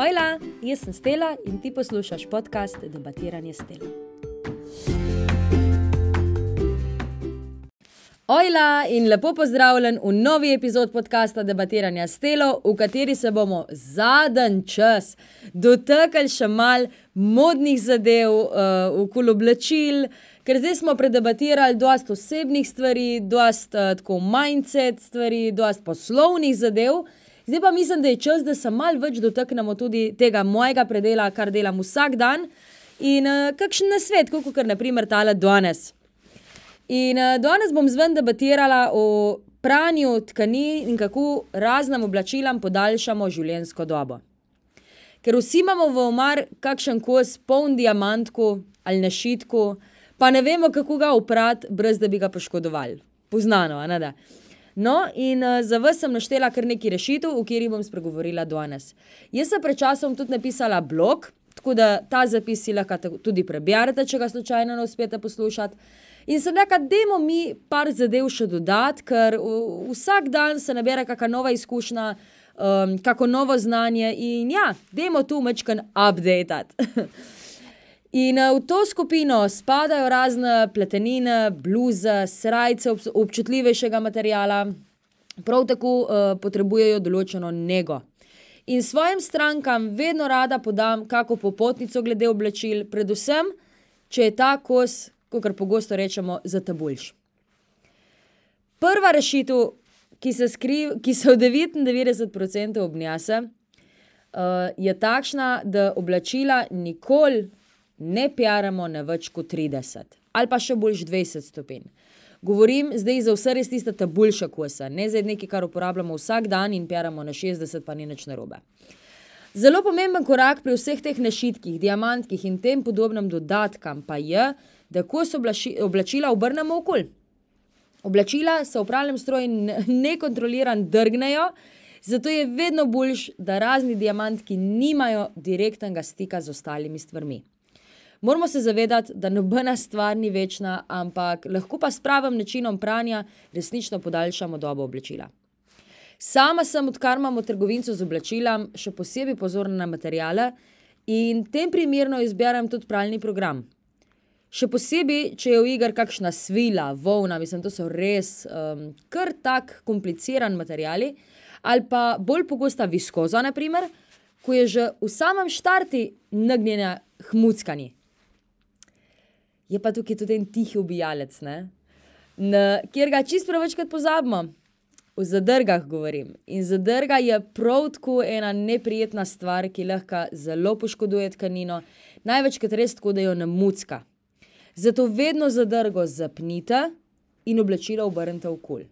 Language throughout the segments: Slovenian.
Ojla, jaz sem Stela in ti poslušaš podcast Debatiranje Stela. Ojla in lepo pozdravljen v novi epizodi podcasta Debatiranja Stelo, v kateri se bomo zadnji čas dotaknili še mal modnih zadev, uh, v kulu oblačil, ker zdaj smo predebatirali dosta osebnih stvari, dosta uh, tako mindset stvari, dosta poslovnih zadev. Zdaj pa mislim, da je čas, da se malo več dotaknemo tudi tega mojega predela, kar delam vsak dan. In uh, kakšen nasvet, kot je naprimer tale danes. In uh, danes bom zven debatirala o pranju tkanin in kako raznim oblačilom podaljšamo življenjsko dobo. Ker vsi imamo v omar kakšen kos, poln diamantku ali našitku, pa ne vemo, kako ga oprati, brez da bi ga poškodovali. Poznano, ne da. No, in uh, za vas sem naštela kar nekaj rešitev, o katerih bom spregovorila danes. Jaz sem pred časom tudi napisala blog, tako da ta zapis si lahko tudi preberete, če ga slučajno ne uspete poslušati. In sem rekla, da imamo mi par zadev še dodati, ker vsak dan se nabere kakšna nova izkušnja, um, kako novo znanje in ja, da imamo tu mečkan update. In uh, v to skupino spadajo razne pletenine, bluze, srajce občutljivejšega materiala, prav tako uh, potrebujejo določeno nego. In svojim strankam vedno rada podam kako popotnico glede oblačil, predvsem, če je ta kos, kot pogosto rečemo, za tabuljš. Prva rešitev, ki se, skriv, ki se v 99% obnjase, uh, je takšna, da oblačila nikoli ne pijamo na več kot 30 ali pa še boljš 20 stopinj. Govorim zdaj za vse res tiste ta boljša kosa, ne za nekaj, kar uporabljamo vsak dan in pijamo na 60, pa ni nič narobe. Zelo pomemben korak pri vseh teh našitkih, diamantkih in tem podobnem dodatkam pa je, da ko so oblačila obrnemo okol. Oblačila se v pravnem stroju nekontroliran drgnejo, zato je vedno boljš, da razni diamantki nimajo direktnega stika z ostalimi stvarmi. Moramo se zavedati, da nobena stvar ni večna, ampak lahko pa s pravim načinom pranja resnično podaljšamo dobo oblačila. Sama sem, odkar imamo trgovinco z oblačilom, še posebej pozorna na materijale in tem primerno izberem tudi pralni program. Še posebej, če je v igri kakšna svila, volna, mislim, to so res um, kar tako komplicirani materiali, ali pa bolj pogosta viskoza, naprimer, ko je že v samem štartu nagnjena hmuckanje je pa tukaj tudi en tihi ubijalec, kjer ga čist prevečkrat pozabimo. O zadrgah govorim. In zadrga je prav tako ena neprijetna stvar, ki lahko zelo poškoduje tkanino, največkrat res tako, da jo namucka. Zato vedno zadrgo zapnite in oblačila obrnite v kul.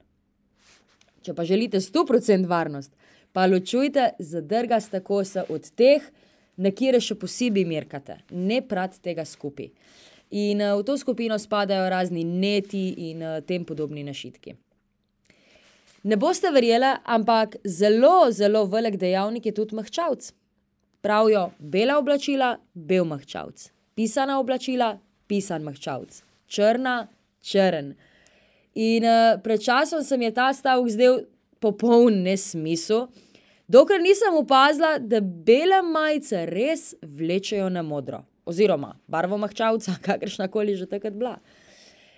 Če pa želite 100% varnost, pa ločujte zadrga sta kosa od teh, na kire še posebej mirkate, ne prat tega skupaj. In uh, v to skupino spadajo razni neti in uh, tem podobni našitki. Ne boste verjeli, ampak zelo, zelo velik dejavnik je tudi mahčavc. Pravijo, bela oblačila, bel mahčavc, pisana oblačila, pisan mahčavc, črna, črn. In uh, pred časom se mi je ta stavek zdel popoln nesmisel, dokler nisem opazila, da bele majice res vlečejo na modro oziroma barvo mahčavca, kakršna koli že takrat bila.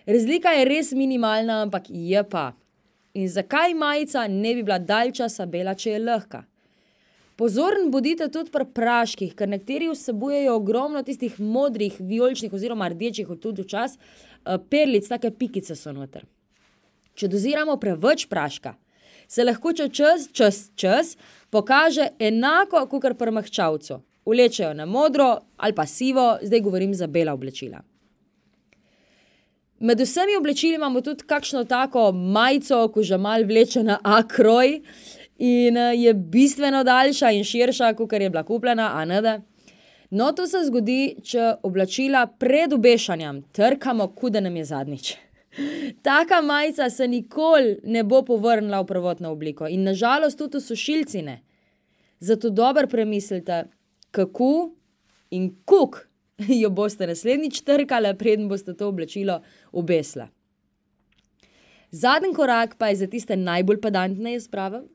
Razlika je res minimalna, ampak je pa. In zakaj majica ne bi bila dalj časa bela, če je lahka? Pozorn bodite tudi pri praških, ker nekateri vsebujejo ogromno tistih modrih, vijoličnih oziroma rdečih, tudi včasih eh, perlic, take pikice so noter. Če doziramo preveč praška, se lahko čez čas, čas pokaže enako kot pri mahčavcu vlečejo na modro ali pa sivo, zdaj govorim za bela oblečila. Med vsemi oblečili imamo tudi kakšno tako majico, ko že mal vleče na akroj in eh, je bistveno daljša in širša, kot je bila kupljena, a ne da. No, to se zgodi, če oblačila pred obešanjem trkamo, kuda nam je zadnjič. Taka majica se nikoli ne bo povrnila v prvotno obliko in nažalost tudi v sušilci ne. Zato dobro premislite, kako in kako jo boste naslednjič trkali, preden boste to oblačilo obesla. Zadnji korak pa je za tiste najbolj pedantne, jaz pravim,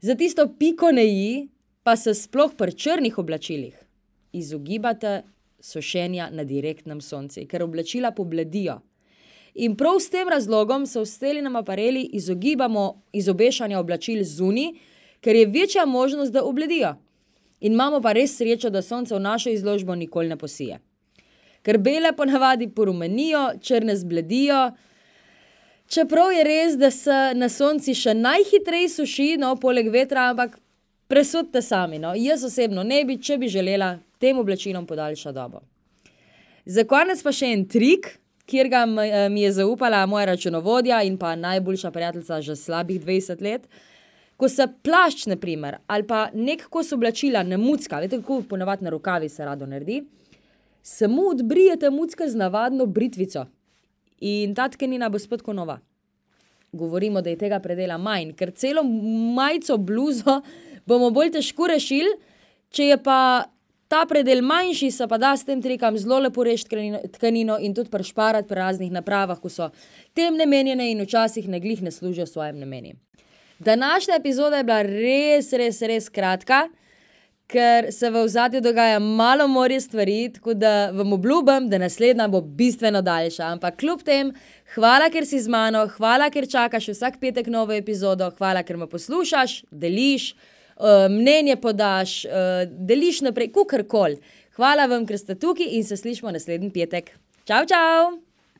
za tisto piko na i, pa se sploh pri črnih oblačilih izogibate sušenja na direktnem soncu, ker oblačila pobledijo. In prav s tem razlogom se v stelinem apareli izogibamo izobešanja oblačil zunaj, ker je večja možnost, da obledijo. In imamo pa res srečo, da sonce v našo izložbo nikoli ne posije. Ker bele ponavadi porumenijo, črne zbledijo. Čeprav je res, da se na soncu še najhitreje suši, no, poleg vetra, ampak presodite sami. No. Jaz osebno ne bi, če bi želela tem oblačilom podaljšati dobo. Za konec pa še en trik, kjer ga mi je zaupala moja računovodja in pa najboljša prijateljica že slabih dvajset let. Ko se plašč, na primer, ali pa neki kos oblačila ne mucka, veste, kako po navadi na rokavih se rado naredi, samo odbrijete mucke z navadno britvico. In ta tkanina bo spet ko nova. Govorimo, da je tega predela manj, ker celo majico, bluzo bomo bolj težko rešili, če je pa ta predel manjši, se pa da s tem trikom zelo lepo rešiti tkanino in tudi prišparati pri raznih napravah, ko so tem namenjene in včasih ne glih ne služijo svojim namenom. Današnja epizoda je bila res, res, res kratka, ker se v ozadju dogaja malo morje stvari, tako da vam obljubim, da naslednja bo bistveno daljša, ampak kljub temu, hvala, ker si z mano, hvala, ker čakaš vsak petek novo epizodo, hvala, ker me poslušaš, deliš, mnenje podaš, deliš naprej, kakorkoli. Hvala vam, ker ste tukaj in se slišimo naslednji petek. Čao, čao!